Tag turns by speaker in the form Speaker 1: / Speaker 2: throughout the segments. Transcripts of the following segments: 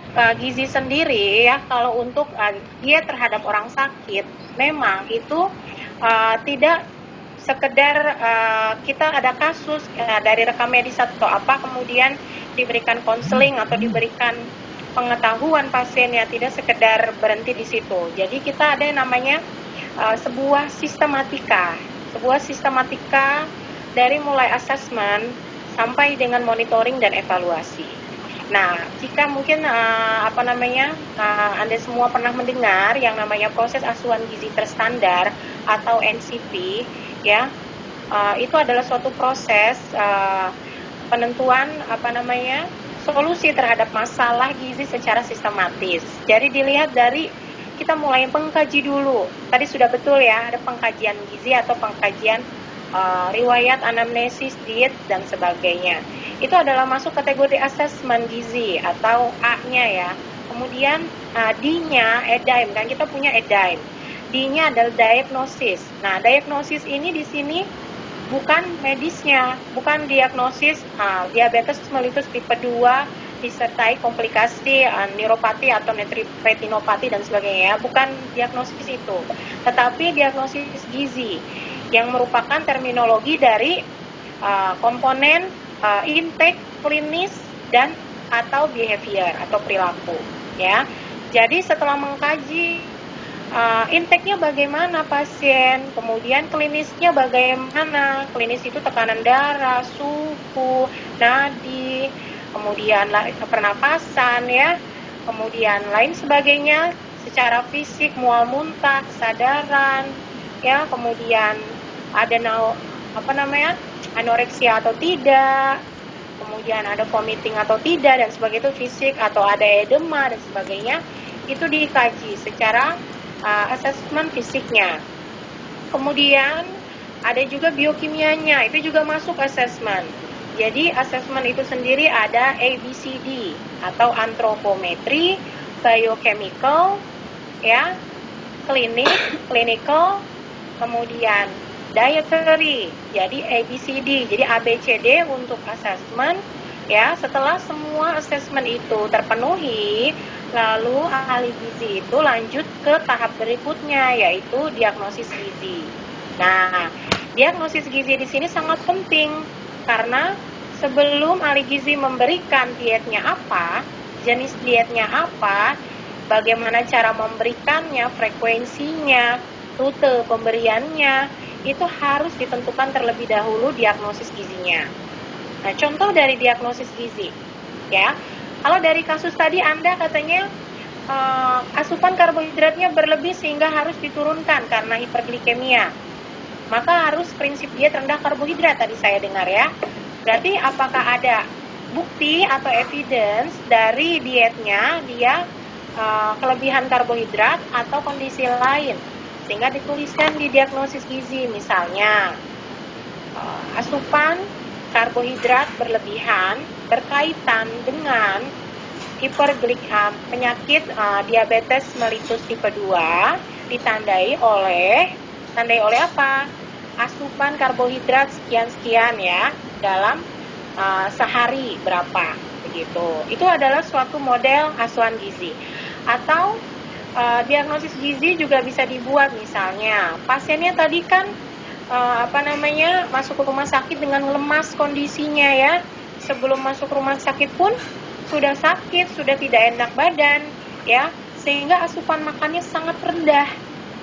Speaker 1: untuk uh, gizi sendiri ya, kalau untuk uh, dia terhadap orang sakit, memang itu uh, tidak sekedar uh, kita ada kasus uh, dari rekam medis atau apa kemudian diberikan konseling atau diberikan pengetahuan pasiennya tidak sekedar berhenti di situ. Jadi kita ada yang namanya uh, sebuah sistematika, sebuah sistematika dari mulai asesmen sampai dengan monitoring dan evaluasi. Nah, jika mungkin uh, apa namanya uh, Anda semua pernah mendengar yang namanya proses asuhan gizi terstandar atau NCP, ya, uh, itu adalah suatu proses uh, penentuan apa namanya solusi terhadap masalah gizi secara sistematis. Jadi dilihat dari kita mulai pengkaji dulu. Tadi sudah betul ya, ada pengkajian gizi atau pengkajian uh, riwayat anamnesis, diet dan sebagainya itu adalah masuk kategori asesmen gizi atau A-nya ya. Kemudian uh, D-nya EDAIM kan kita punya EDAIM. D-nya adalah diagnosis. Nah, diagnosis ini di sini bukan medisnya, bukan diagnosis uh, diabetes mellitus tipe 2 disertai komplikasi uh, neuropati atau retinopati dan sebagainya, bukan diagnosis itu, tetapi diagnosis gizi yang merupakan terminologi dari uh, komponen uh, intake klinis dan atau behavior atau perilaku ya. Jadi setelah mengkaji uh, intake-nya bagaimana pasien, kemudian klinisnya bagaimana, klinis itu tekanan darah, suhu, nadi, kemudian pernapasan ya, kemudian lain sebagainya secara fisik mual muntah, kesadaran, ya, kemudian ada nau, apa namanya anoreksia atau tidak, kemudian ada vomiting atau tidak dan sebagainya itu fisik atau ada edema dan sebagainya itu dikaji secara uh, asesmen fisiknya. Kemudian ada juga biokimianya, itu juga masuk asesmen. Jadi asesmen itu sendiri ada ABCD atau antropometri, biochemical, ya, klinik, clinical, kemudian dietary. Jadi ABCD, jadi ABCD untuk assessment ya. Setelah semua assessment itu terpenuhi, lalu ahli gizi itu lanjut ke tahap berikutnya yaitu diagnosis gizi. Nah, diagnosis gizi di sini sangat penting karena sebelum ahli gizi memberikan dietnya apa, jenis dietnya apa, bagaimana cara memberikannya, frekuensinya, rute pemberiannya, itu harus ditentukan terlebih dahulu diagnosis gizinya. Nah, contoh dari diagnosis gizi, ya. Kalau dari kasus tadi Anda katanya uh, asupan karbohidratnya berlebih sehingga harus diturunkan karena hiperglikemia. Maka harus prinsip diet rendah karbohidrat tadi saya dengar ya. Berarti apakah ada bukti atau evidence dari dietnya dia uh, kelebihan karbohidrat atau kondisi lain sehingga dituliskan di diagnosis gizi misalnya uh, asupan karbohidrat berlebihan berkaitan dengan hiperglik uh, penyakit uh, diabetes mellitus tipe 2 ditandai oleh tandai oleh apa? Asupan karbohidrat sekian-sekian ya dalam uh, sehari berapa begitu. Itu adalah suatu model asuhan gizi. Atau uh, diagnosis gizi juga bisa dibuat misalnya. Pasiennya tadi kan uh, apa namanya masuk ke rumah sakit dengan lemas kondisinya ya. Sebelum masuk rumah sakit pun sudah sakit sudah tidak enak badan ya. Sehingga asupan makannya sangat rendah.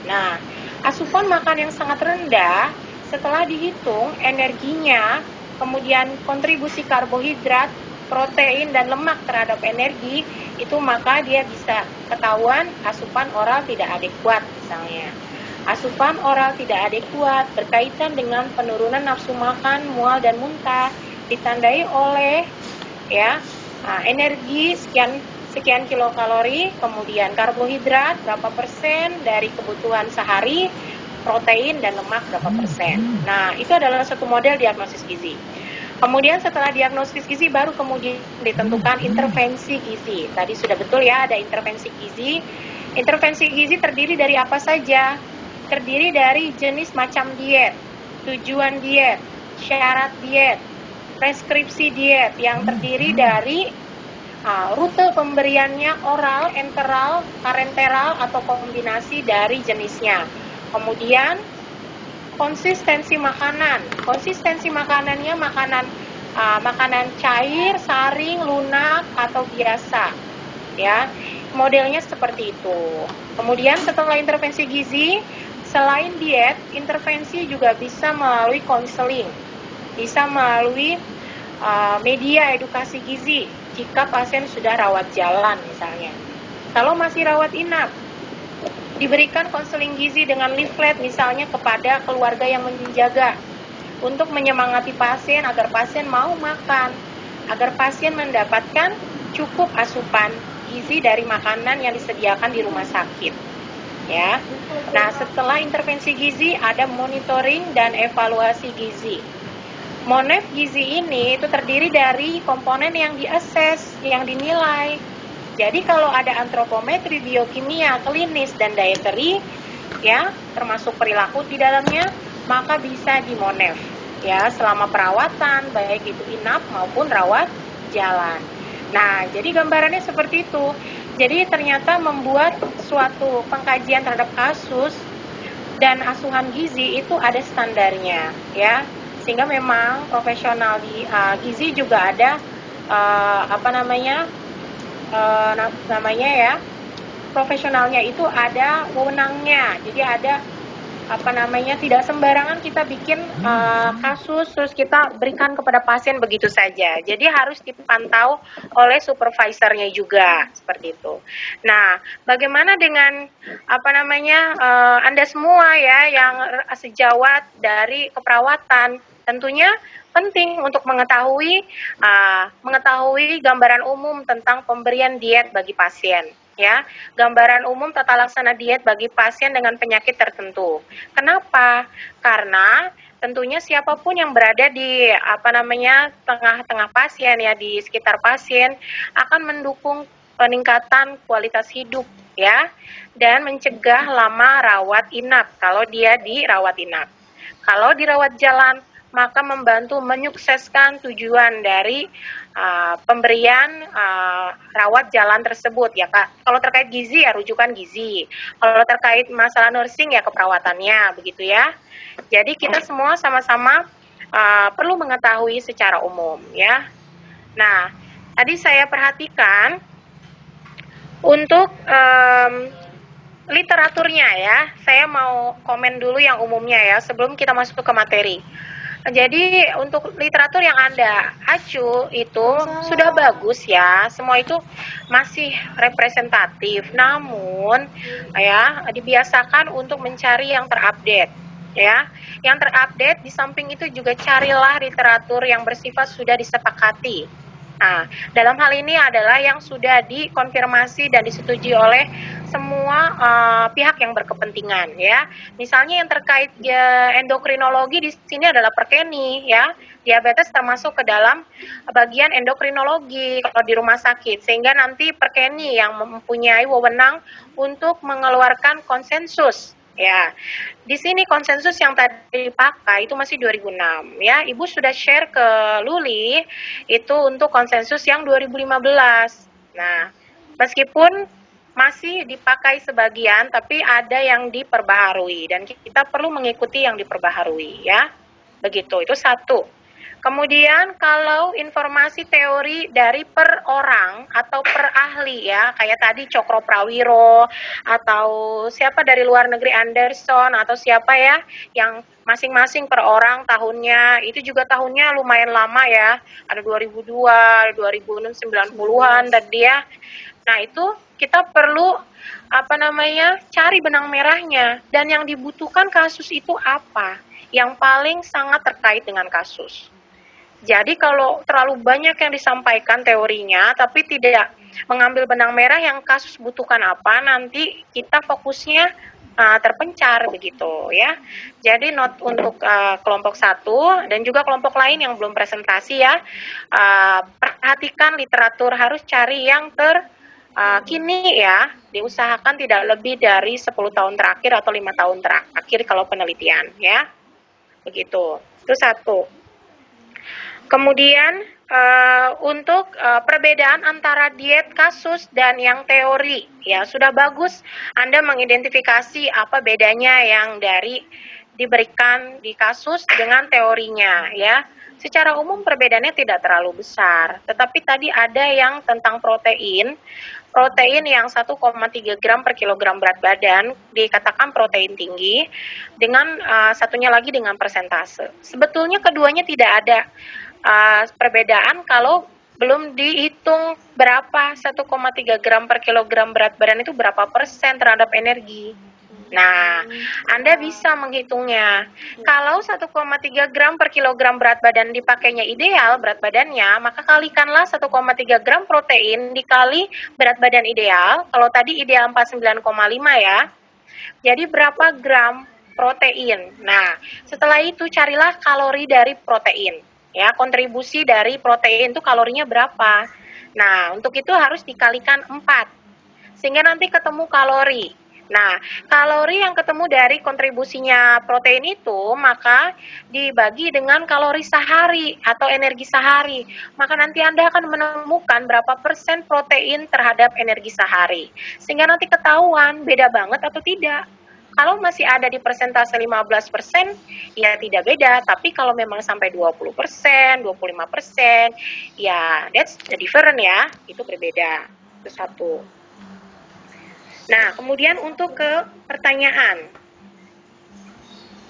Speaker 1: Nah asupan makan yang sangat rendah setelah dihitung energinya kemudian kontribusi karbohidrat protein dan lemak terhadap energi itu maka dia bisa ketahuan asupan oral tidak adekuat misalnya. Asupan oral tidak adekuat berkaitan dengan penurunan nafsu makan, mual dan muntah ditandai oleh ya energi sekian sekian kilokalori, kemudian karbohidrat berapa persen dari kebutuhan sehari, protein dan lemak berapa persen. Nah, itu adalah satu model diagnosis gizi. Kemudian setelah diagnosis gizi baru kemudian ditentukan intervensi gizi. Tadi sudah betul ya ada intervensi gizi. Intervensi gizi terdiri dari apa saja? Terdiri dari jenis macam diet, tujuan diet, syarat diet, preskripsi diet yang terdiri dari uh, rute pemberiannya oral, enteral, parenteral atau kombinasi dari jenisnya. Kemudian konsistensi makanan. Konsistensi makanannya makanan uh, makanan cair, saring, lunak atau biasa. Ya. Modelnya seperti itu. Kemudian setelah intervensi gizi, selain diet, intervensi juga bisa melalui konseling. Bisa melalui uh, media edukasi gizi jika pasien sudah rawat jalan misalnya. Kalau masih rawat inap, diberikan konseling gizi dengan leaflet misalnya kepada keluarga yang menjaga untuk menyemangati pasien agar pasien mau makan, agar pasien mendapatkan cukup asupan gizi dari makanan yang disediakan di rumah sakit. Ya. Nah, setelah intervensi gizi ada monitoring dan evaluasi gizi. Monef gizi ini itu terdiri dari komponen yang diakses, yang dinilai, jadi kalau ada antropometri, biokimia, klinis dan dietary ya, termasuk perilaku di dalamnya, maka bisa dimonef ya selama perawatan baik itu inap maupun rawat jalan. Nah, jadi gambarannya seperti itu. Jadi ternyata membuat suatu pengkajian terhadap kasus dan asuhan gizi itu ada standarnya ya. Sehingga memang profesional di uh, gizi juga ada uh, apa namanya? Uh, namanya ya profesionalnya itu ada wewenangnya. Jadi ada apa namanya tidak sembarangan kita bikin uh, kasus terus kita berikan kepada pasien begitu saja. Jadi harus dipantau oleh supervisornya juga seperti itu. Nah bagaimana dengan apa namanya uh, anda semua ya yang sejawat dari keperawatan tentunya penting untuk mengetahui uh, mengetahui gambaran umum tentang pemberian diet bagi pasien ya. Gambaran umum tata laksana diet bagi pasien dengan penyakit tertentu. Kenapa? Karena tentunya siapa pun yang berada di apa namanya tengah-tengah pasien ya di sekitar pasien akan mendukung peningkatan kualitas hidup ya dan mencegah lama rawat inap. Kalau dia dirawat inap. Kalau dirawat jalan maka membantu menyukseskan tujuan dari uh, pemberian uh, rawat jalan tersebut ya kak. Kalau terkait gizi ya rujukan gizi. Kalau terkait masalah nursing ya keperawatannya begitu ya. Jadi kita semua sama-sama uh, perlu mengetahui secara umum ya. Nah tadi saya perhatikan untuk um, literaturnya ya. Saya mau komen dulu yang umumnya ya sebelum kita masuk ke materi. Jadi untuk literatur yang Anda acu itu sudah bagus ya. Semua itu masih representatif. Namun ya dibiasakan untuk mencari yang terupdate ya. Yang terupdate di samping itu juga carilah literatur yang bersifat sudah disepakati Nah, dalam hal ini adalah yang sudah dikonfirmasi dan disetujui oleh semua uh, pihak yang berkepentingan ya. Misalnya yang terkait ya, endokrinologi di sini adalah perkeni ya. Diabetes termasuk ke dalam bagian endokrinologi kalau di rumah sakit sehingga nanti perkeni yang mempunyai wewenang untuk mengeluarkan konsensus Ya, di sini konsensus yang tadi dipakai itu masih 2006 ya. Ibu sudah share ke Luli itu untuk konsensus yang 2015. Nah, meskipun masih dipakai sebagian tapi ada yang diperbaharui dan kita perlu mengikuti yang diperbaharui ya. Begitu. Itu satu. Kemudian kalau informasi teori dari per orang atau per ahli ya, kayak tadi Cokro Prawiro atau siapa dari luar negeri Anderson atau siapa ya yang masing-masing per orang tahunnya itu juga tahunnya lumayan lama ya. Ada 2002, 2090-an dan dia. Nah, itu kita perlu apa namanya? cari benang merahnya dan yang dibutuhkan kasus itu apa? Yang paling sangat terkait dengan kasus. Jadi kalau terlalu banyak yang disampaikan teorinya, tapi tidak mengambil benang merah yang kasus butuhkan apa, nanti kita fokusnya uh, terpencar begitu ya. Jadi not untuk uh, kelompok satu dan juga kelompok lain yang belum presentasi ya, uh, perhatikan literatur harus cari yang ter uh, kini ya. Diusahakan tidak lebih dari 10 tahun terakhir atau lima tahun terakhir kalau penelitian ya. Begitu. Itu satu Kemudian uh, untuk uh, perbedaan antara diet kasus dan yang teori, ya sudah bagus Anda mengidentifikasi apa bedanya yang dari diberikan di kasus dengan teorinya, ya. Secara umum perbedaannya tidak terlalu besar, tetapi tadi ada yang tentang protein. Protein yang 1,3 gram per kilogram berat badan dikatakan protein tinggi, dengan uh, satunya lagi dengan persentase. Sebetulnya keduanya tidak ada uh, perbedaan kalau belum dihitung berapa 1,3 gram per kilogram berat badan itu berapa persen terhadap energi. Nah, Anda bisa menghitungnya. Kalau 1,3 gram per kilogram berat badan dipakainya ideal berat badannya, maka kalikanlah 1,3 gram protein dikali berat badan ideal. Kalau tadi ideal 49,5 ya. Jadi berapa gram protein? Nah, setelah itu carilah kalori dari protein ya kontribusi dari protein itu kalorinya berapa nah untuk itu harus dikalikan 4 sehingga nanti ketemu kalori Nah, kalori yang ketemu dari kontribusinya protein itu maka dibagi dengan kalori sehari atau energi sehari. Maka nanti Anda akan menemukan berapa persen protein terhadap energi sehari. Sehingga nanti ketahuan beda banget atau tidak. Kalau masih ada di persentase 15%, ya tidak beda. Tapi kalau memang sampai 20%, 25%, ya that's the different ya. Itu berbeda. Itu satu. Nah, kemudian untuk ke pertanyaan.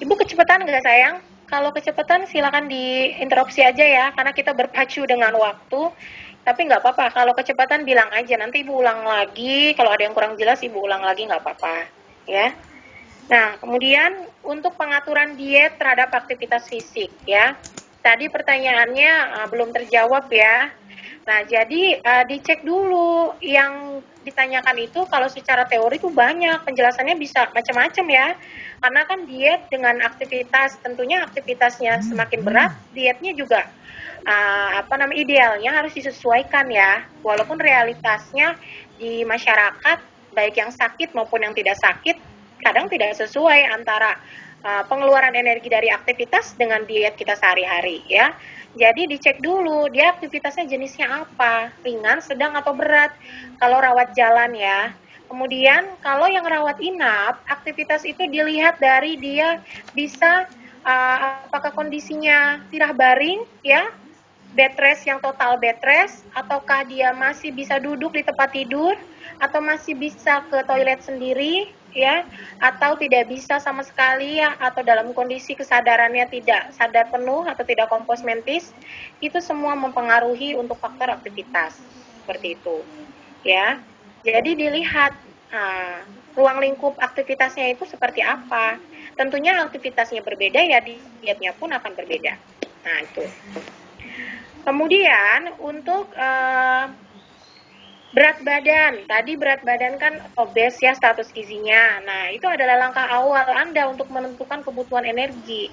Speaker 1: Ibu kecepatan nggak sayang? Kalau kecepatan silakan diinterupsi aja ya, karena kita berpacu dengan waktu. Tapi nggak apa-apa, kalau kecepatan bilang aja, nanti ibu ulang lagi. Kalau ada yang kurang jelas, ibu ulang lagi nggak apa-apa. Ya. Nah, kemudian untuk pengaturan diet terhadap aktivitas fisik ya. Tadi pertanyaannya uh, belum terjawab ya. Nah, jadi uh, dicek dulu yang ditanyakan itu kalau secara teori itu banyak, penjelasannya bisa macam-macam ya. Karena kan diet dengan aktivitas tentunya aktivitasnya semakin berat, dietnya juga uh, apa namanya idealnya harus disesuaikan ya. Walaupun realitasnya di masyarakat baik yang sakit maupun yang tidak sakit kadang tidak sesuai antara uh, pengeluaran energi dari aktivitas dengan diet kita sehari-hari ya. Jadi dicek dulu dia aktivitasnya jenisnya apa, ringan, sedang atau berat. Kalau rawat jalan ya. Kemudian kalau yang rawat inap, aktivitas itu dilihat dari dia bisa uh, apakah kondisinya tirah baring ya, bed rest yang total bed rest ataukah dia masih bisa duduk di tempat tidur atau masih bisa ke toilet sendiri ya atau tidak bisa sama sekali ya atau dalam kondisi kesadarannya tidak sadar penuh atau tidak kompos mentis itu semua mempengaruhi untuk faktor aktivitas. Seperti itu ya. Jadi dilihat nah, ruang lingkup aktivitasnya itu seperti apa. Tentunya aktivitasnya berbeda ya dietnya pun akan berbeda. Nah itu kemudian untuk uh, Berat badan, tadi berat badan kan obes ya status gizinya. Nah, itu adalah langkah awal Anda untuk menentukan kebutuhan energi.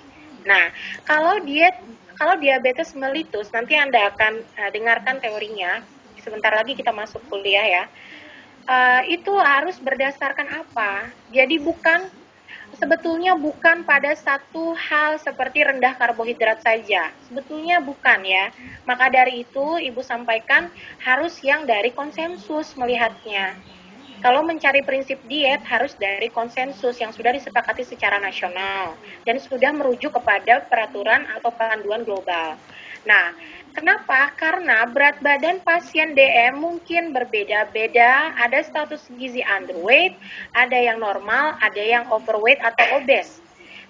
Speaker 1: Nah, kalau diet kalau diabetes melitus nanti Anda akan uh, dengarkan teorinya. Sebentar lagi kita masuk kuliah ya. Uh, itu harus berdasarkan apa? Jadi bukan sebetulnya bukan pada satu hal seperti rendah karbohidrat saja. Sebetulnya bukan ya. Maka dari itu Ibu sampaikan harus yang dari konsensus melihatnya. Kalau mencari prinsip diet harus dari konsensus yang sudah disepakati secara nasional dan sudah merujuk kepada peraturan atau panduan global. Nah, kenapa? Karena berat badan pasien DM mungkin berbeda-beda. Ada status gizi underweight, ada yang normal, ada yang overweight atau obes.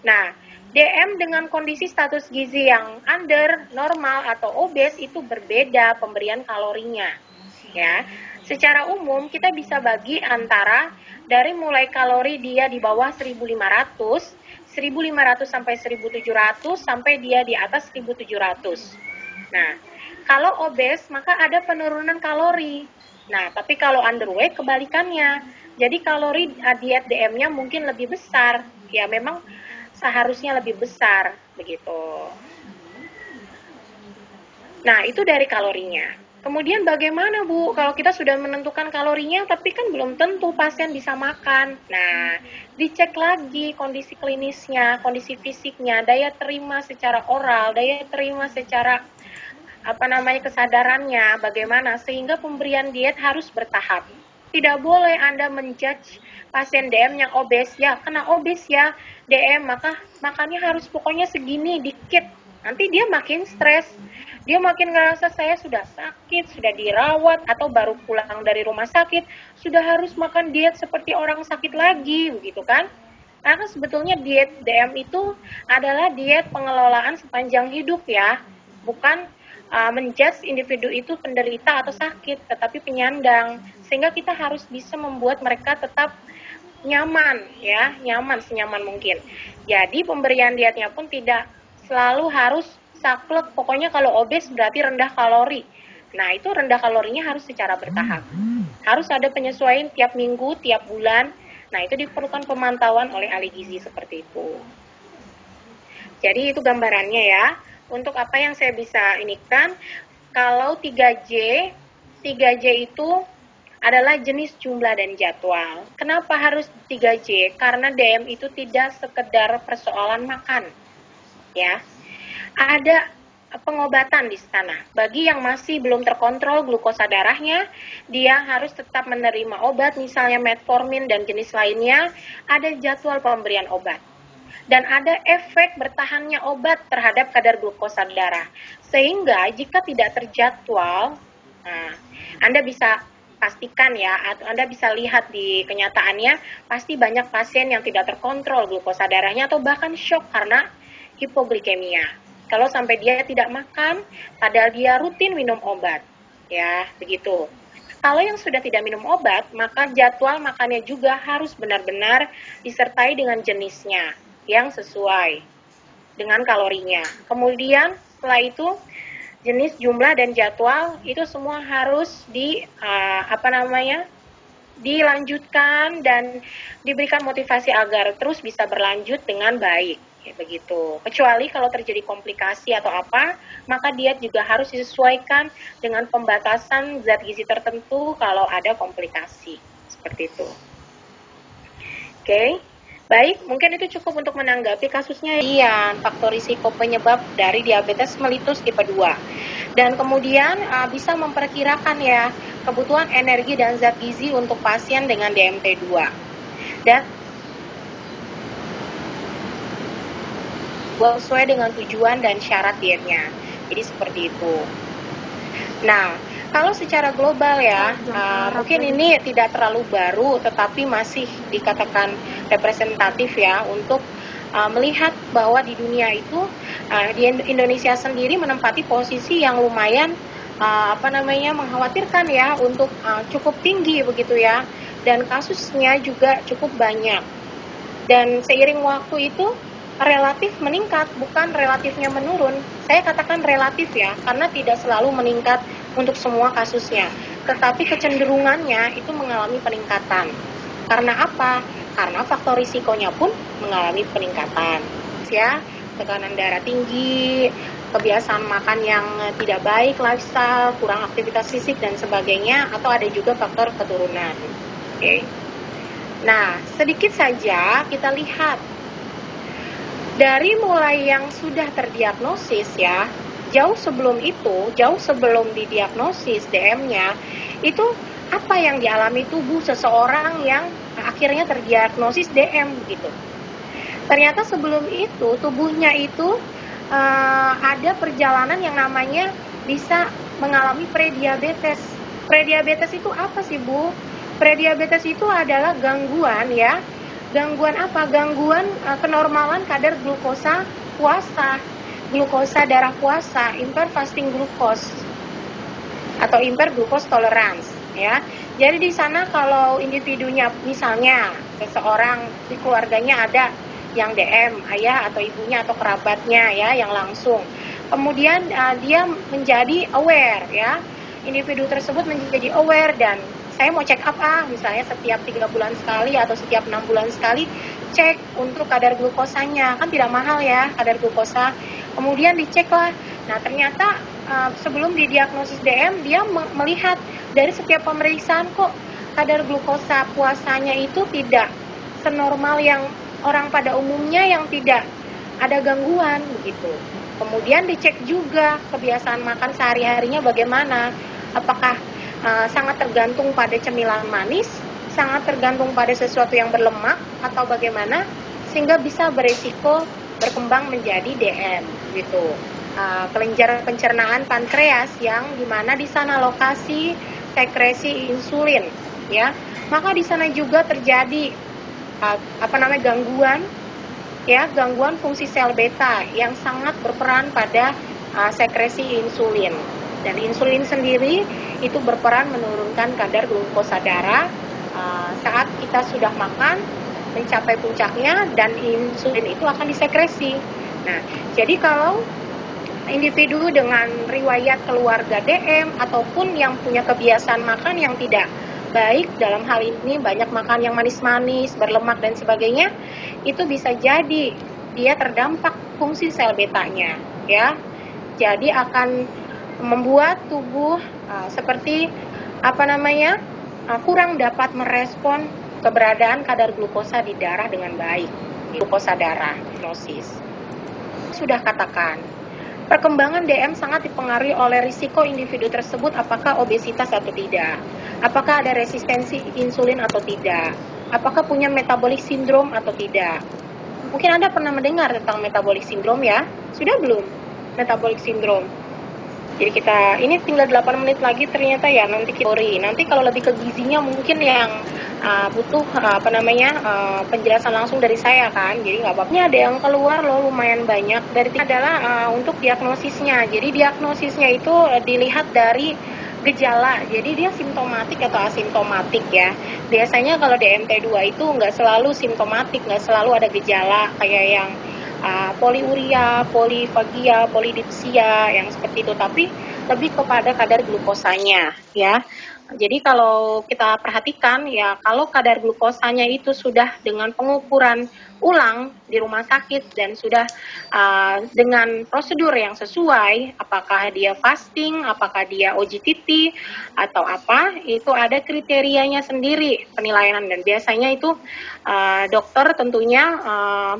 Speaker 1: Nah, DM dengan kondisi status gizi yang under, normal atau obes itu berbeda pemberian kalorinya. Ya. Secara umum kita bisa bagi antara dari mulai kalori dia di bawah 1500 1500 sampai 1700 sampai dia di atas 1700. Nah, kalau obes maka ada penurunan kalori. Nah, tapi kalau underweight kebalikannya. Jadi kalori uh, diet DM-nya mungkin lebih besar. Ya, memang seharusnya lebih besar begitu. Nah, itu dari kalorinya. Kemudian bagaimana Bu kalau kita sudah menentukan kalorinya tapi kan belum tentu pasien bisa makan. Nah, dicek lagi kondisi klinisnya, kondisi fisiknya, daya terima secara oral, daya terima secara apa namanya kesadarannya bagaimana sehingga pemberian diet harus bertahap. Tidak boleh Anda menjudge pasien DM yang obes ya, kena obes ya DM maka makannya harus pokoknya segini dikit. Nanti dia makin stres. Dia makin ngerasa saya sudah sakit, sudah dirawat atau baru pulang dari rumah sakit, sudah harus makan diet seperti orang sakit lagi begitu kan? Karena sebetulnya diet DM itu adalah diet pengelolaan sepanjang hidup ya, bukan uh, menjudge individu itu penderita atau sakit, tetapi penyandang. Sehingga kita harus bisa membuat mereka tetap nyaman ya, nyaman senyaman mungkin. Jadi pemberian dietnya pun tidak selalu harus saklek, pokoknya kalau obes berarti rendah kalori. Nah, itu rendah kalorinya harus secara bertahap. Harus ada penyesuaian tiap minggu, tiap bulan. Nah, itu diperlukan pemantauan oleh ahli gizi seperti itu. Jadi itu gambarannya ya untuk apa yang saya bisa ini kan kalau 3J 3J itu adalah jenis jumlah dan jadwal. Kenapa harus 3J? Karena DM itu tidak sekedar persoalan makan. Ya. Ada pengobatan di sana. Bagi yang masih belum terkontrol glukosa darahnya, dia harus tetap menerima obat misalnya metformin dan jenis lainnya, ada jadwal pemberian obat dan ada efek bertahannya obat terhadap kadar glukosa darah. Sehingga jika tidak terjadwal, nah, Anda bisa pastikan ya, atau Anda bisa lihat di kenyataannya, pasti banyak pasien yang tidak terkontrol glukosa darahnya atau bahkan shock karena hipoglikemia. Kalau sampai dia tidak makan, padahal dia rutin minum obat. Ya, begitu. Kalau yang sudah tidak minum obat, maka jadwal makannya juga harus benar-benar disertai dengan jenisnya yang sesuai dengan kalorinya. Kemudian setelah itu jenis, jumlah dan jadwal itu semua harus di uh, apa namanya? dilanjutkan dan diberikan motivasi agar terus bisa berlanjut dengan baik ya begitu. Kecuali kalau terjadi komplikasi atau apa, maka diet juga harus disesuaikan dengan pembatasan zat gizi tertentu kalau ada komplikasi seperti itu. Oke. Okay. Baik, mungkin itu cukup untuk menanggapi kasusnya Iya, faktor risiko penyebab dari diabetes mellitus tipe 2. Dan kemudian uh, bisa memperkirakan ya kebutuhan energi dan zat gizi untuk pasien dengan DMT 2. Dan sesuai dengan tujuan dan syarat dietnya. Jadi seperti itu. Nah, kalau secara global ya, uh, mungkin ini tidak terlalu baru, tetapi masih dikatakan representatif ya untuk uh, melihat bahwa di dunia itu uh, di Indonesia sendiri menempati posisi yang lumayan uh, apa namanya mengkhawatirkan ya untuk uh, cukup tinggi begitu ya, dan kasusnya juga cukup banyak. Dan seiring waktu itu relatif meningkat, bukan relatifnya menurun. Saya katakan relatif ya, karena tidak selalu meningkat untuk semua kasusnya. Tetapi kecenderungannya itu mengalami peningkatan. Karena apa? Karena faktor risikonya pun mengalami peningkatan. Ya, tekanan darah tinggi, kebiasaan makan yang tidak baik, lifestyle, kurang aktivitas fisik dan sebagainya, atau ada juga faktor keturunan. Oke. Nah, sedikit saja kita lihat dari mulai yang sudah terdiagnosis ya, jauh sebelum itu, jauh sebelum didiagnosis DM-nya, itu apa yang dialami tubuh seseorang yang akhirnya terdiagnosis DM gitu. Ternyata sebelum itu tubuhnya itu uh, ada perjalanan yang namanya bisa mengalami prediabetes. Prediabetes itu apa sih Bu? Prediabetes itu adalah gangguan ya Gangguan apa? Gangguan uh, kenormalan kadar glukosa puasa, glukosa darah puasa, impaired fasting glucose atau impaired glucose tolerance ya. Jadi di sana kalau individunya misalnya seseorang di keluarganya ada yang DM ayah atau ibunya atau kerabatnya ya yang langsung. Kemudian uh, dia menjadi aware ya. Individu tersebut menjadi aware dan saya mau check up ah misalnya setiap tiga bulan sekali atau setiap enam bulan sekali cek untuk kadar glukosanya kan tidak mahal ya kadar glukosa kemudian dicek lah nah ternyata uh, sebelum didiagnosis DM dia melihat dari setiap pemeriksaan kok kadar glukosa puasanya itu tidak senormal yang orang pada umumnya yang tidak ada gangguan begitu Kemudian dicek juga kebiasaan makan sehari-harinya bagaimana. Apakah uh, sangat tergantung pada cemilan manis, sangat tergantung pada sesuatu yang berlemak atau bagaimana sehingga bisa beresiko berkembang menjadi DM gitu. Uh, kelenjar pencernaan pankreas yang di mana di sana lokasi sekresi insulin ya maka di sana juga terjadi uh, apa namanya gangguan ya gangguan fungsi sel beta yang sangat berperan pada uh, sekresi insulin dan insulin sendiri itu berperan menurunkan kadar glukosa darah uh, saat kita sudah makan mencapai puncaknya dan insulin itu akan disekresi. Nah, jadi kalau individu dengan riwayat keluarga DM ataupun yang punya kebiasaan makan yang tidak baik dalam hal ini banyak makan yang manis-manis, berlemak dan sebagainya, itu bisa jadi dia terdampak fungsi sel betanya, ya. Jadi akan membuat tubuh uh, seperti apa namanya uh, kurang dapat merespon keberadaan kadar glukosa di darah dengan baik, glukosa darah, nosis. Sudah katakan, perkembangan DM sangat dipengaruhi oleh risiko individu tersebut apakah obesitas atau tidak, apakah ada resistensi insulin atau tidak, apakah punya metabolic syndrome atau tidak. Mungkin Anda pernah mendengar tentang metabolic syndrome ya? Sudah belum? Metabolic syndrome jadi kita ini tinggal 8 menit lagi ternyata ya nanti teori. Nanti kalau lebih ke gizinya mungkin yang uh, butuh uh, apa namanya uh, penjelasan langsung dari saya kan. Jadi nggak apa-apa. Ada yang keluar loh lumayan banyak. Dari adalah uh, untuk diagnosisnya. Jadi diagnosisnya itu uh, dilihat dari gejala. Jadi dia simptomatik atau asimptomatik ya. Biasanya kalau DMT2 itu nggak selalu simptomatik, nggak selalu ada gejala kayak yang uh, poliuria, polifagia, polidipsia yang seperti itu, tapi lebih kepada kadar glukosanya ya. Jadi kalau kita perhatikan ya kalau kadar glukosanya itu sudah dengan pengukuran ulang di rumah sakit dan sudah uh, dengan prosedur yang sesuai, apakah dia fasting, apakah dia OGTT atau apa, itu ada kriterianya sendiri penilaian dan biasanya itu uh, dokter tentunya uh,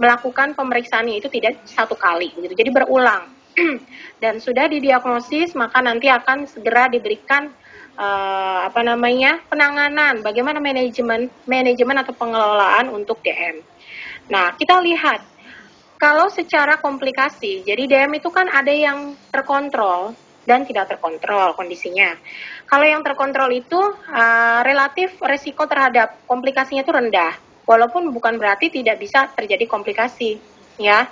Speaker 1: melakukan pemeriksaannya itu tidak satu kali begitu. Jadi berulang. Dan sudah didiagnosis maka nanti akan segera diberikan uh, apa namanya? penanganan, bagaimana manajemen manajemen atau pengelolaan untuk DM. Nah, kita lihat kalau secara komplikasi, jadi DM itu kan ada yang terkontrol dan tidak terkontrol kondisinya. Kalau yang terkontrol itu uh, relatif resiko terhadap komplikasinya itu rendah walaupun bukan berarti tidak bisa terjadi komplikasi ya.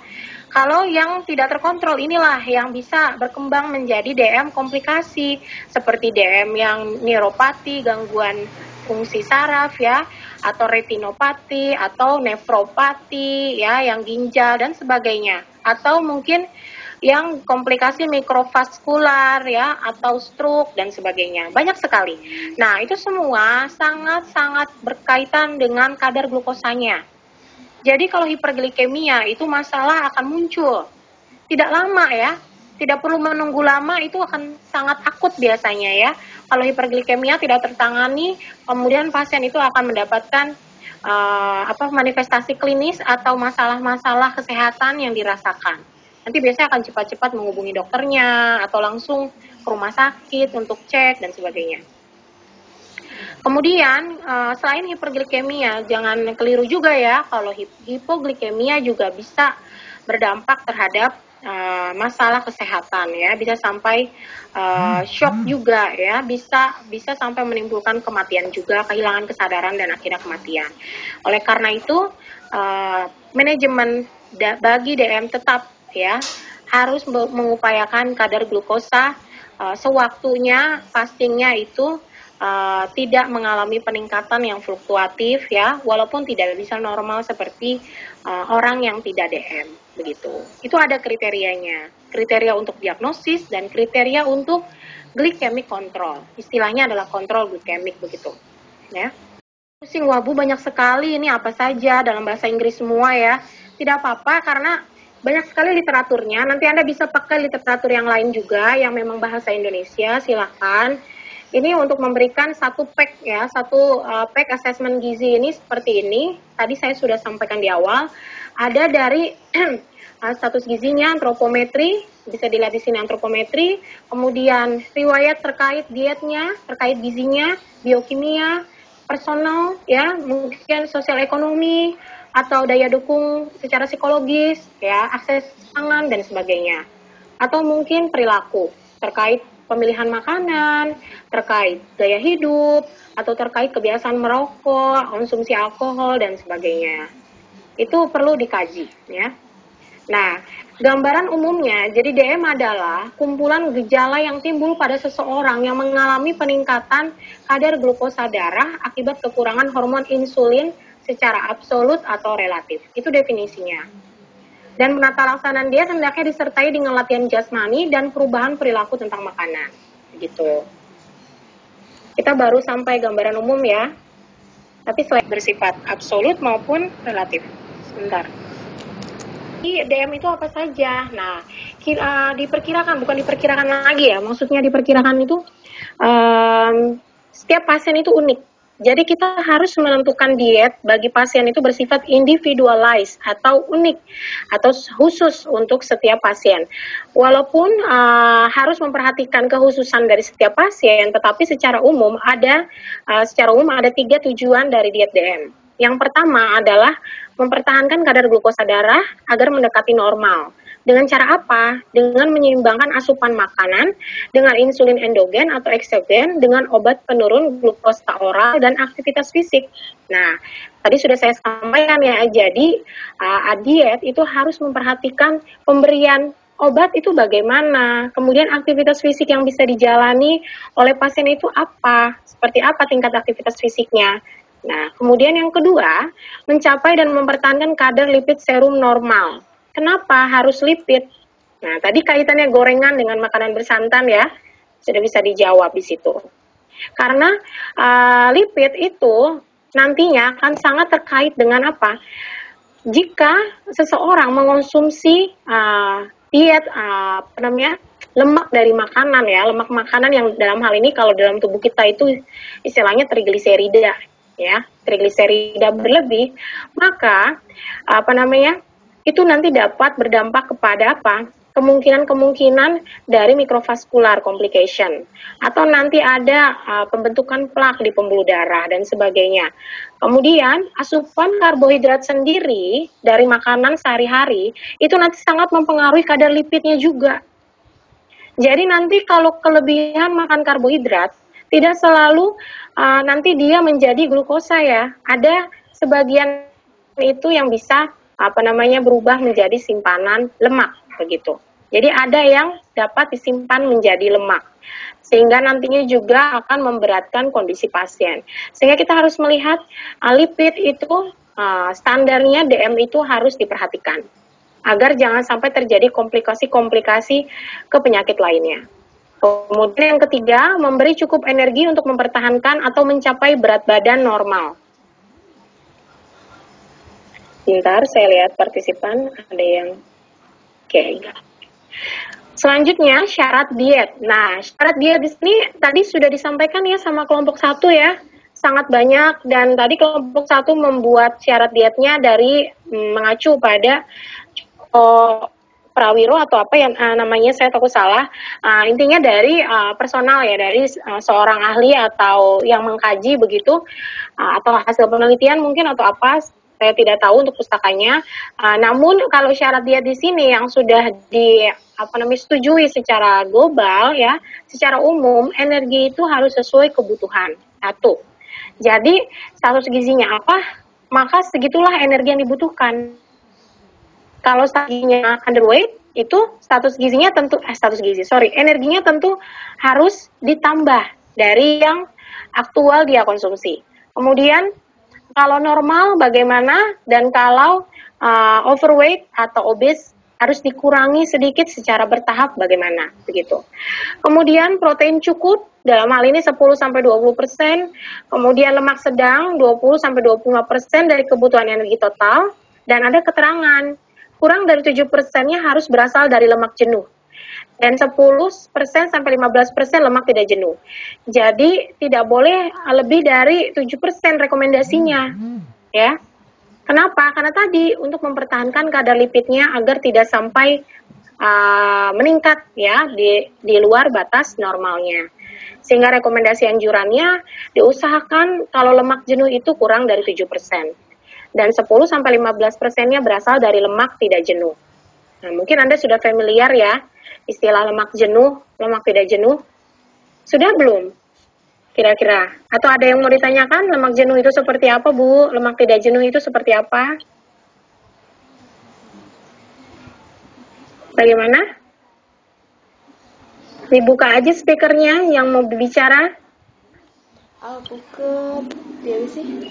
Speaker 1: Kalau yang tidak terkontrol inilah yang bisa berkembang menjadi DM komplikasi seperti DM yang neuropati gangguan fungsi saraf ya atau retinopati atau nefropati ya yang ginjal dan sebagainya. Atau mungkin yang komplikasi mikrovaskular ya atau stroke dan sebagainya. Banyak sekali. Nah, itu semua sangat-sangat berkaitan dengan kadar glukosanya. Jadi kalau hiperglikemia itu masalah akan muncul. Tidak lama ya. Tidak perlu menunggu lama itu akan sangat akut biasanya ya. Kalau hiperglikemia tidak tertangani, kemudian pasien itu akan mendapatkan uh, apa manifestasi klinis atau masalah-masalah kesehatan yang dirasakan nanti biasanya akan cepat-cepat menghubungi dokternya atau langsung ke rumah sakit untuk cek dan sebagainya. Kemudian uh, selain hiperglikemia, jangan keliru juga ya kalau hipoglikemia juga bisa berdampak terhadap uh, masalah kesehatan ya, bisa sampai uh, shock juga ya, bisa bisa sampai menimbulkan kematian juga, kehilangan kesadaran dan akhirnya kematian. Oleh karena itu uh, manajemen bagi DM tetap ya harus mengupayakan kadar glukosa uh, sewaktunya fastingnya itu uh, tidak mengalami peningkatan yang fluktuatif ya walaupun tidak bisa normal seperti uh, orang yang tidak DM begitu. Itu ada kriterianya. Kriteria untuk diagnosis dan kriteria untuk glycemic control istilahnya adalah kontrol glikemik begitu ya. Pusing wabu banyak sekali ini apa saja dalam bahasa Inggris semua ya. Tidak apa-apa karena banyak sekali literaturnya. Nanti Anda bisa pakai literatur yang lain juga yang memang bahasa Indonesia, silahkan. ini untuk memberikan satu pack ya, satu uh, pack assessment gizi ini seperti ini. Tadi saya sudah sampaikan di awal. Ada dari uh, status gizinya, antropometri, bisa dilihat di sini antropometri, kemudian riwayat terkait dietnya, terkait gizinya, biokimia, personal, ya, mungkin sosial ekonomi, atau daya dukung secara psikologis, ya, akses pangan dan sebagainya. Atau mungkin perilaku terkait pemilihan makanan, terkait gaya hidup, atau terkait kebiasaan merokok, konsumsi alkohol, dan sebagainya. Itu perlu dikaji. ya. Nah, gambaran umumnya, jadi DM adalah kumpulan gejala yang timbul pada seseorang yang mengalami peningkatan kadar glukosa darah akibat kekurangan hormon insulin secara absolut atau relatif. Itu definisinya dan menata laksanaan dia hendaknya disertai dengan latihan jasmani dan perubahan perilaku tentang makanan. Gitu. Kita baru sampai gambaran umum ya. Tapi selain bersifat absolut maupun relatif. Sebentar. DM itu apa saja? Nah, kira, diperkirakan bukan diperkirakan lagi ya. Maksudnya diperkirakan itu um, setiap pasien itu unik jadi kita harus menentukan diet bagi pasien itu bersifat individualized atau unik atau khusus untuk setiap pasien. Walaupun uh, harus memperhatikan kekhususan dari setiap pasien, tetapi secara umum ada uh, secara umum ada tiga tujuan dari diet DM. Yang pertama adalah mempertahankan kadar glukosa darah agar mendekati normal. Dengan cara apa? Dengan menyeimbangkan asupan makanan dengan insulin endogen atau eksogen dengan obat penurun glukosa oral dan aktivitas fisik. Nah, tadi sudah saya sampaikan ya, jadi uh, diet itu harus memperhatikan pemberian obat itu bagaimana, kemudian aktivitas fisik yang bisa dijalani oleh pasien itu apa, seperti apa tingkat aktivitas fisiknya. Nah, kemudian yang kedua, mencapai dan mempertahankan kadar lipid serum normal. Kenapa harus lipid? Nah, tadi kaitannya gorengan dengan makanan bersantan ya, sudah bisa dijawab di situ. Karena uh, lipid itu nantinya akan sangat terkait dengan apa? Jika seseorang mengonsumsi uh, diet uh, apa namanya lemak dari makanan ya, lemak makanan yang dalam hal ini kalau dalam tubuh kita itu istilahnya trigliserida ya, trigliserida berlebih, maka apa namanya itu nanti dapat berdampak kepada apa? kemungkinan-kemungkinan dari mikrovaskular complication atau nanti ada uh, pembentukan plak di pembuluh darah dan sebagainya. Kemudian asupan karbohidrat sendiri dari makanan sehari-hari itu nanti sangat mempengaruhi kadar lipidnya juga. Jadi nanti kalau kelebihan makan karbohidrat tidak selalu uh, nanti dia menjadi glukosa ya. Ada sebagian itu yang bisa apa namanya berubah menjadi simpanan lemak begitu. Jadi ada yang dapat disimpan menjadi lemak sehingga nantinya juga akan memberatkan kondisi pasien. Sehingga kita harus melihat uh, lipid itu uh, standarnya DM itu harus diperhatikan agar jangan sampai terjadi komplikasi-komplikasi ke penyakit lainnya. Kemudian yang ketiga, memberi cukup energi untuk mempertahankan atau mencapai berat badan normal. Sebentar, saya lihat partisipan ada yang oke. Okay. Selanjutnya syarat diet. Nah, syarat diet di sini tadi sudah disampaikan ya sama kelompok satu ya, sangat banyak dan tadi kelompok satu membuat syarat dietnya dari mm, mengacu pada oh, prawiro atau apa yang uh, namanya saya takut salah. Uh, intinya dari uh, personal ya dari uh, seorang ahli atau yang mengkaji begitu uh, atau hasil penelitian mungkin atau apa saya tidak tahu untuk pustakanya. Uh, namun kalau syarat diet di sini yang sudah di apa namanya setujui secara global ya, secara umum energi itu harus sesuai kebutuhan. Satu. Jadi status gizinya apa, maka segitulah energi yang dibutuhkan. Kalau status gizinya underweight, itu status gizinya tentu eh, status gizi sorry energinya tentu harus ditambah dari yang aktual dia konsumsi. Kemudian kalau normal bagaimana dan kalau uh, overweight atau obes harus dikurangi sedikit secara bertahap bagaimana begitu. Kemudian protein cukup dalam hal ini 10 sampai 20%, kemudian lemak sedang 20 sampai 25% dari kebutuhan energi total dan ada keterangan kurang dari 7%-nya harus berasal dari lemak jenuh. Dan 10% sampai 15% lemak tidak jenuh. Jadi tidak boleh lebih dari 7% rekomendasinya. Ya. Kenapa? Karena tadi untuk mempertahankan kadar lipidnya agar tidak sampai uh, meningkat ya di di luar batas normalnya. Sehingga rekomendasi anjurannya diusahakan kalau lemak jenuh itu kurang dari 7%. Dan 10 sampai 15 persennya berasal dari lemak tidak jenuh. Nah, mungkin Anda sudah familiar ya istilah lemak jenuh, lemak tidak jenuh. Sudah belum? Kira-kira. Atau ada yang mau ditanyakan lemak jenuh itu seperti apa, Bu? Lemak tidak jenuh itu seperti apa? Bagaimana? Dibuka aja speakernya yang mau berbicara.
Speaker 2: Alpukat, ya sih?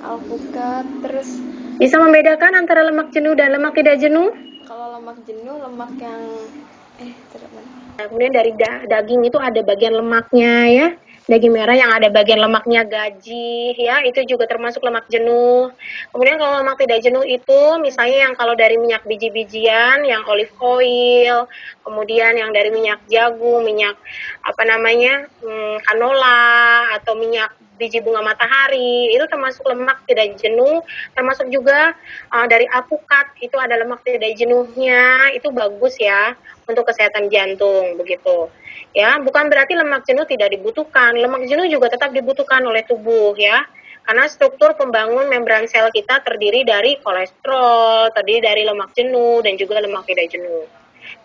Speaker 2: Alpukat, terus
Speaker 1: bisa membedakan antara lemak jenuh dan lemak tidak jenuh?
Speaker 2: Kalau lemak jenuh, lemak yang eh
Speaker 1: Nah, kemudian dari da daging itu ada bagian lemaknya ya. Daging merah yang ada bagian lemaknya gaji ya. Itu juga termasuk lemak jenuh. Kemudian kalau lemak tidak jenuh itu misalnya yang kalau dari minyak biji-bijian yang olive oil kemudian yang dari minyak jagung minyak apa namanya hmm, canola atau minyak biji bunga matahari. Itu termasuk lemak tidak jenuh termasuk juga uh, dari alpukat itu ada lemak tidak jenuhnya. Itu bagus ya untuk kesehatan jantung begitu. Ya bukan berarti lemak jenuh tidak dibutuhkan. Lemak jenuh juga tetap dibutuhkan oleh tubuh ya. Karena struktur pembangun membran sel kita terdiri dari kolesterol terdiri dari lemak jenuh dan juga lemak tidak jenuh.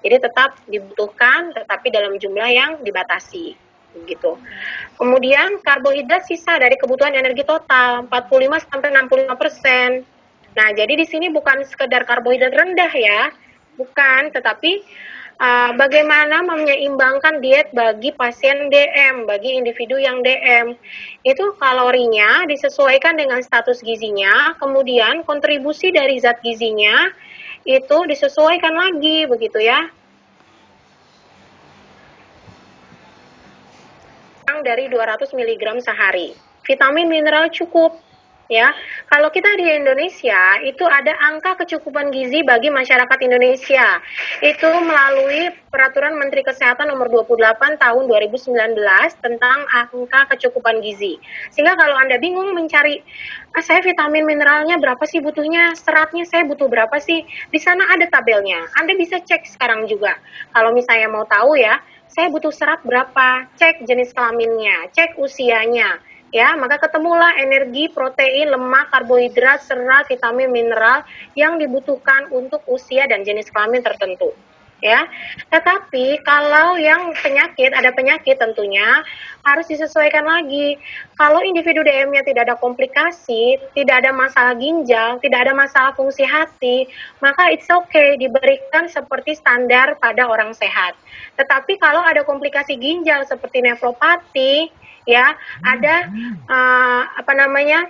Speaker 1: Jadi tetap dibutuhkan tetapi dalam jumlah yang dibatasi begitu. Kemudian karbohidrat sisa dari kebutuhan energi total 45 sampai 65 persen. Nah, jadi di sini bukan sekedar karbohidrat rendah ya, bukan, tetapi uh, bagaimana menyeimbangkan diet bagi pasien DM, bagi individu yang DM. Itu kalorinya disesuaikan dengan status gizinya, kemudian kontribusi dari zat gizinya itu disesuaikan lagi begitu ya. Dari 200 mg sehari. Vitamin mineral cukup ya. Kalau kita di Indonesia itu ada angka kecukupan gizi bagi masyarakat Indonesia. Itu melalui Peraturan Menteri Kesehatan nomor 28 tahun 2019 tentang angka kecukupan gizi. Sehingga kalau Anda bingung mencari ah, saya vitamin mineralnya berapa sih butuhnya, seratnya saya butuh berapa sih? Di sana ada tabelnya. Anda bisa cek sekarang juga. Kalau misalnya mau tahu ya, saya butuh serat berapa, cek jenis kelaminnya, cek usianya, ya. Maka ketemulah energi, protein, lemak, karbohidrat, serat, vitamin, mineral yang dibutuhkan untuk usia dan jenis kelamin tertentu ya. Tetapi kalau yang penyakit ada penyakit tentunya harus disesuaikan lagi. Kalau individu DM-nya tidak ada komplikasi, tidak ada masalah ginjal, tidak ada masalah fungsi hati, maka it's okay diberikan seperti standar pada orang sehat. Tetapi kalau ada komplikasi ginjal seperti nefropati, ya ada uh, apa namanya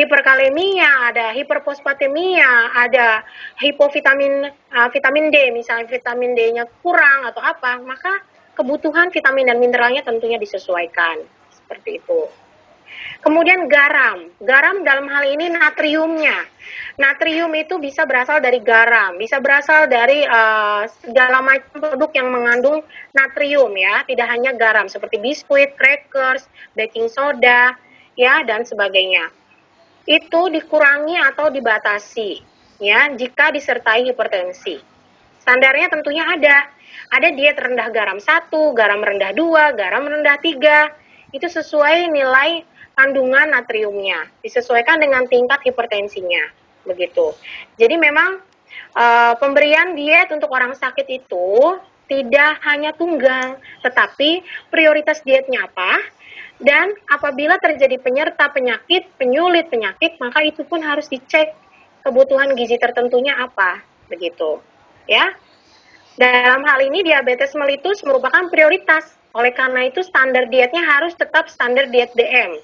Speaker 1: hiperkalemia, ada hiperfosfatemia, ada hipovitamin uh, vitamin D, misalnya vitamin D-nya kurang atau apa, maka kebutuhan vitamin dan mineralnya tentunya disesuaikan seperti itu. Kemudian garam, garam dalam hal ini natriumnya. Natrium itu bisa berasal dari garam, bisa berasal dari uh, segala macam produk yang mengandung natrium ya, tidak hanya garam seperti biskuit, crackers, baking soda, ya dan sebagainya. Itu dikurangi atau dibatasi ya jika disertai hipertensi. Standarnya tentunya ada. Ada diet rendah garam 1, garam rendah 2, garam rendah 3. Itu sesuai nilai kandungan natriumnya, disesuaikan dengan tingkat hipertensinya, begitu. Jadi memang uh, pemberian diet untuk orang sakit itu tidak hanya tunggal, tetapi prioritas dietnya apa, dan apabila terjadi penyerta penyakit, penyulit penyakit, maka itu pun harus dicek kebutuhan gizi tertentunya apa, begitu. Ya. Dalam hal ini diabetes melitus merupakan prioritas. Oleh karena itu standar dietnya harus tetap standar diet DM.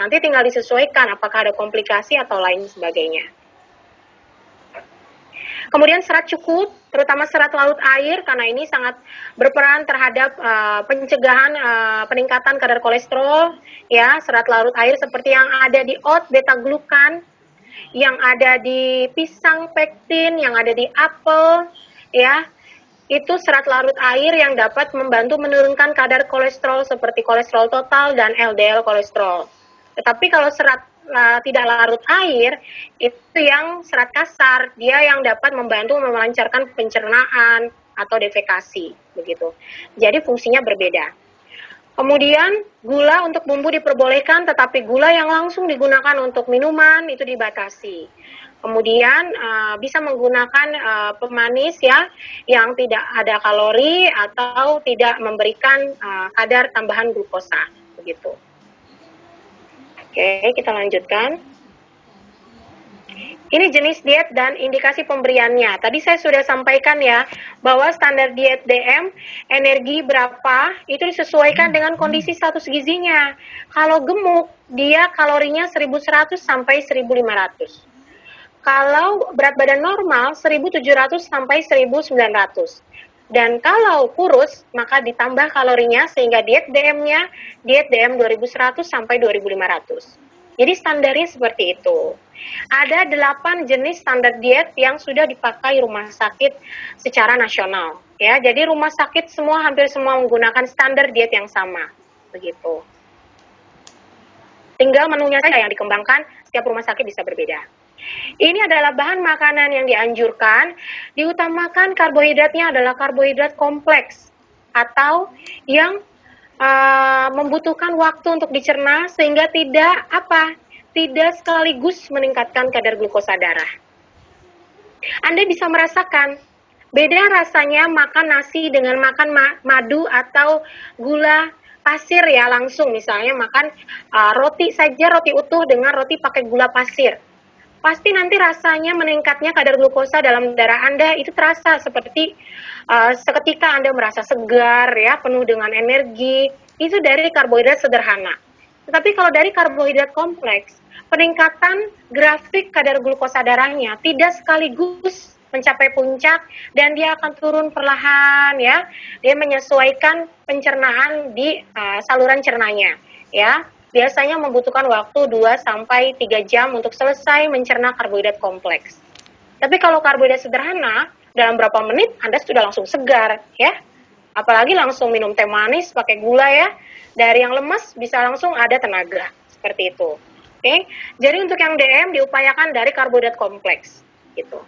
Speaker 1: Nanti tinggal disesuaikan apakah ada komplikasi atau lain sebagainya. Kemudian serat cukup, terutama serat laut air karena ini sangat berperan terhadap uh, pencegahan uh, peningkatan kadar kolesterol ya, serat laut air seperti yang ada di oat beta glukan, yang ada di pisang pektin, yang ada di apel ya. itu serat larut air yang dapat membantu menurunkan kadar kolesterol seperti kolesterol total dan LDL kolesterol. Tetapi kalau serat uh, tidak larut air, itu yang serat kasar, dia yang dapat membantu melancarkan pencernaan atau defekasi, begitu. Jadi fungsinya berbeda. Kemudian gula untuk bumbu diperbolehkan, tetapi gula yang langsung digunakan untuk minuman itu dibatasi. Kemudian uh, bisa menggunakan uh, pemanis ya yang tidak ada kalori atau tidak memberikan uh, kadar tambahan glukosa begitu. Oke, kita lanjutkan. Ini jenis diet dan indikasi pemberiannya. Tadi saya sudah sampaikan ya bahwa standar diet DM energi berapa itu disesuaikan dengan kondisi status gizinya. Kalau gemuk dia kalorinya 1100 sampai 1500. Kalau berat badan normal 1700 sampai 1900. Dan kalau kurus, maka ditambah kalorinya sehingga diet DM-nya diet DM 2100 sampai 2500. Jadi standarnya seperti itu. Ada delapan jenis standar diet yang sudah dipakai rumah sakit secara nasional. Ya, jadi rumah sakit semua hampir semua menggunakan standar diet yang sama. Begitu. Tinggal menunya saja yang dikembangkan, setiap rumah sakit bisa berbeda. Ini adalah bahan makanan yang dianjurkan, diutamakan karbohidratnya adalah karbohidrat kompleks atau yang uh, membutuhkan waktu untuk dicerna sehingga tidak apa? Tidak sekaligus meningkatkan kadar glukosa darah. Anda bisa merasakan beda rasanya makan nasi dengan makan ma madu atau gula pasir ya langsung misalnya makan uh, roti saja roti utuh dengan roti pakai gula pasir pasti nanti rasanya meningkatnya kadar glukosa dalam darah Anda itu terasa seperti uh, seketika Anda merasa segar ya, penuh dengan energi. Itu dari karbohidrat sederhana. Tetapi kalau dari karbohidrat kompleks, peningkatan grafik kadar glukosa darahnya tidak sekaligus mencapai puncak dan dia akan turun perlahan ya. Dia menyesuaikan pencernaan di uh, saluran cernanya ya biasanya membutuhkan waktu 2 sampai 3 jam untuk selesai mencerna karbohidrat kompleks. Tapi kalau karbohidrat sederhana, dalam berapa menit Anda sudah langsung segar, ya. Apalagi langsung minum teh manis pakai gula ya. Dari yang lemes bisa langsung ada tenaga, seperti itu. Oke. Jadi untuk yang DM diupayakan dari karbohidrat kompleks, gitu.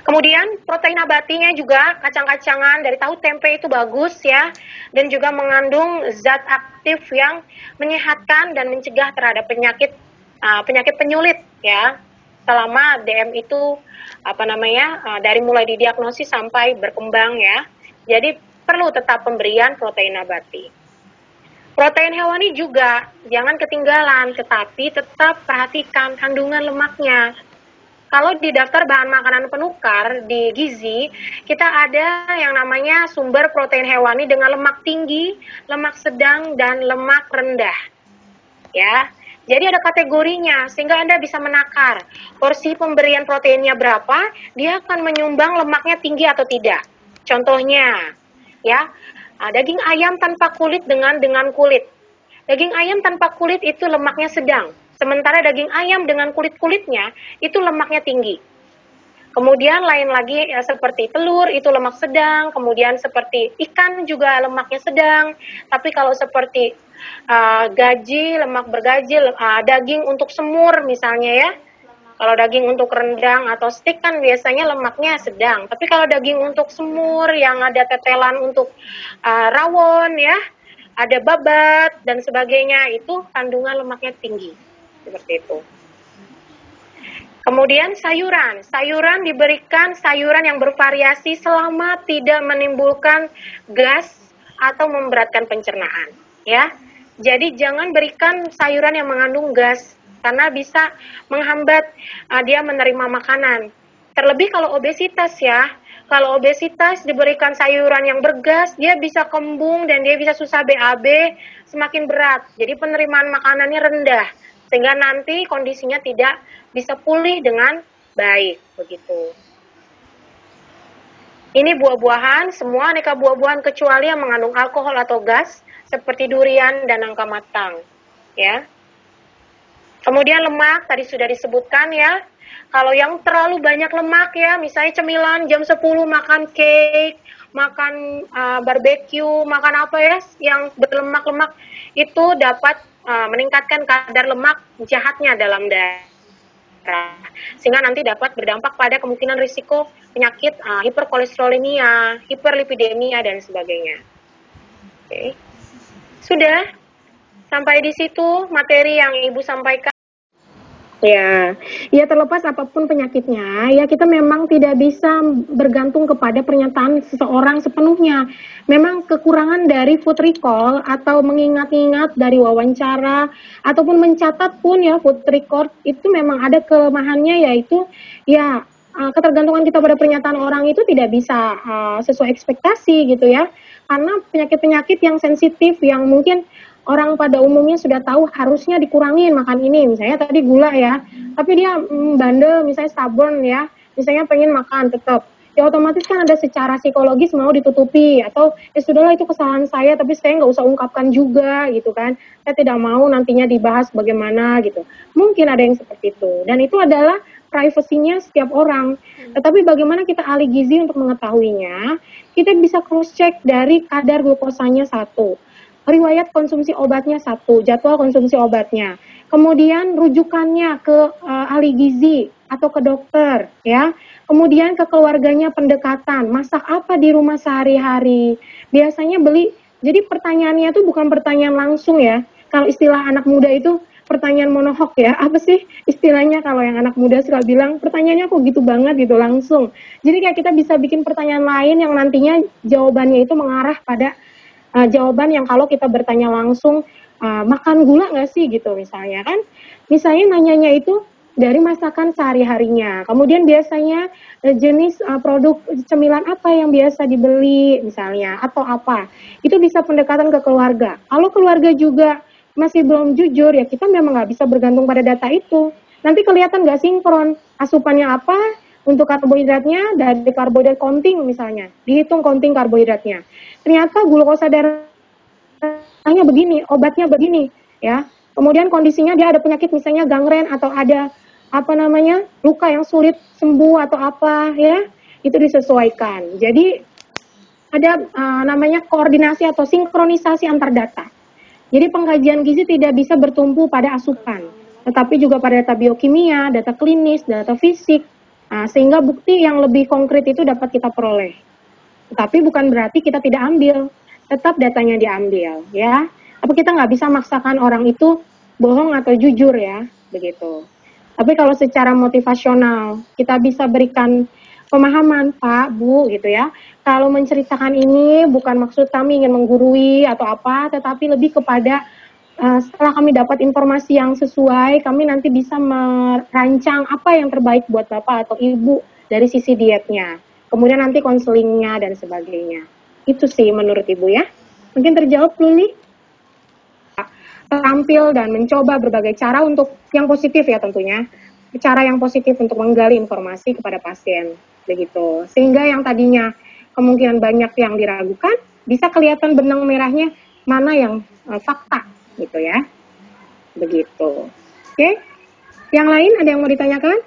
Speaker 1: Kemudian protein nabatinya juga kacang-kacangan dari tahu tempe itu bagus ya dan juga mengandung zat aktif yang menyehatkan dan mencegah terhadap penyakit uh, penyakit penyulit ya selama DM itu apa namanya uh, dari mulai didiagnosis sampai berkembang ya. Jadi perlu tetap pemberian protein nabati. Protein hewani juga jangan ketinggalan, tetapi tetap perhatikan kandungan lemaknya kalau di daftar bahan makanan penukar di gizi, kita ada yang namanya sumber protein hewani dengan lemak tinggi, lemak sedang, dan lemak rendah. Ya, jadi ada kategorinya sehingga Anda bisa menakar porsi pemberian proteinnya berapa, dia akan menyumbang lemaknya tinggi atau tidak. Contohnya, ya, ah, daging ayam tanpa kulit dengan dengan kulit. Daging ayam tanpa kulit itu lemaknya sedang Sementara daging ayam dengan kulit-kulitnya itu lemaknya tinggi. Kemudian lain lagi ya, seperti telur itu lemak sedang, kemudian seperti ikan juga lemaknya sedang. Tapi kalau seperti uh, gaji, lemak bergaji, uh, daging untuk semur misalnya ya. Kalau daging untuk rendang atau stik kan biasanya lemaknya sedang. Tapi kalau daging untuk semur yang ada tetelan untuk uh, rawon ya, ada babat dan sebagainya itu kandungan lemaknya tinggi seperti itu. Kemudian sayuran, sayuran diberikan sayuran yang bervariasi selama tidak menimbulkan gas atau memberatkan pencernaan, ya. Jadi jangan berikan sayuran yang mengandung gas karena bisa menghambat uh, dia menerima makanan. Terlebih kalau obesitas ya. Kalau obesitas diberikan sayuran yang bergas, dia bisa kembung dan dia bisa susah BAB, semakin berat. Jadi penerimaan makanannya rendah sehingga nanti kondisinya tidak bisa pulih dengan baik begitu. Ini buah-buahan, semua aneka buah-buahan kecuali yang mengandung alkohol atau gas seperti durian dan nangka matang, ya. Kemudian lemak tadi sudah disebutkan ya. Kalau yang terlalu banyak lemak ya, misalnya cemilan jam 10 makan cake, makan uh, barbecue, makan apa ya yang berlemak-lemak itu dapat uh, meningkatkan kadar lemak jahatnya dalam darah sehingga nanti dapat berdampak pada kemungkinan risiko penyakit uh, hiperkolesterolemia, hiperlipidemia dan sebagainya. Oke. Okay. Sudah sampai di situ materi yang Ibu sampaikan. Ya, ya terlepas apa pun penyakitnya, ya kita memang tidak bisa bergantung kepada pernyataan seseorang sepenuhnya. Memang kekurangan dari food recall atau mengingat-ingat dari wawancara ataupun mencatat pun ya food record itu memang ada kelemahannya yaitu ya uh, ketergantungan kita pada pernyataan orang itu tidak bisa uh, sesuai ekspektasi gitu ya. Karena penyakit-penyakit yang sensitif yang mungkin orang pada umumnya sudah tahu harusnya dikurangin makan ini. Misalnya tadi gula ya tapi dia mm, bandel misalnya stubborn ya misalnya pengen makan tetap ya otomatis kan ada secara psikologis mau ditutupi atau ya sudahlah itu kesalahan saya tapi saya nggak usah ungkapkan juga gitu kan. Saya tidak mau nantinya dibahas bagaimana gitu. Mungkin ada yang seperti itu. Dan itu adalah privasinya setiap orang. Tetapi bagaimana kita ahli gizi untuk mengetahuinya kita bisa cross check dari kadar glukosanya satu riwayat konsumsi obatnya satu, jadwal konsumsi obatnya. Kemudian rujukannya ke uh, ahli gizi atau ke dokter ya. Kemudian ke keluarganya pendekatan, masak apa di rumah sehari-hari. Biasanya beli jadi pertanyaannya itu bukan pertanyaan langsung ya. Kalau istilah anak muda itu pertanyaan monohok ya. Apa sih istilahnya kalau yang anak muda suka bilang pertanyaannya kok gitu banget gitu langsung. Jadi kayak kita bisa bikin pertanyaan lain yang nantinya jawabannya itu mengarah pada uh, jawaban yang kalau kita bertanya langsung uh, makan gula nggak sih gitu misalnya kan misalnya nanyanya itu dari masakan sehari-harinya. Kemudian biasanya uh, jenis uh, produk cemilan apa yang biasa dibeli misalnya atau apa. Itu bisa pendekatan ke keluarga. Kalau keluarga juga masih belum jujur ya kita memang nggak bisa bergantung pada data itu. Nanti kelihatan nggak sinkron asupannya apa, untuk karbohidratnya dari karbohidrat counting misalnya, dihitung counting karbohidratnya. Ternyata glukosa darahnya begini, obatnya begini, ya. Kemudian kondisinya dia ada penyakit misalnya gangren atau ada apa namanya luka yang sulit sembuh atau apa, ya, itu disesuaikan. Jadi ada uh, namanya koordinasi atau sinkronisasi antar data. Jadi pengkajian gizi tidak bisa bertumpu pada asupan, tetapi juga pada data biokimia, data klinis, data fisik, Nah, sehingga bukti yang lebih konkret itu dapat kita peroleh. Tapi bukan berarti kita tidak ambil, tetap datanya diambil, ya. Tapi kita nggak bisa maksakan orang itu bohong atau jujur ya, begitu. Tapi kalau secara motivasional kita bisa berikan pemahaman Pak, Bu, gitu ya. Kalau menceritakan ini bukan maksud kami ingin menggurui atau apa, tetapi lebih kepada setelah kami dapat informasi yang sesuai, kami nanti bisa merancang apa yang terbaik buat Bapak atau Ibu dari sisi dietnya. Kemudian nanti konselingnya dan sebagainya. Itu sih menurut Ibu ya. Mungkin terjawab Luli? Tampil dan mencoba berbagai cara untuk yang positif ya tentunya. Cara yang positif untuk menggali informasi kepada pasien. Begitu. Sehingga yang tadinya kemungkinan banyak yang diragukan, bisa kelihatan benang merahnya mana yang uh, fakta gitu ya. Begitu. Oke. Yang lain ada yang mau ditanyakan?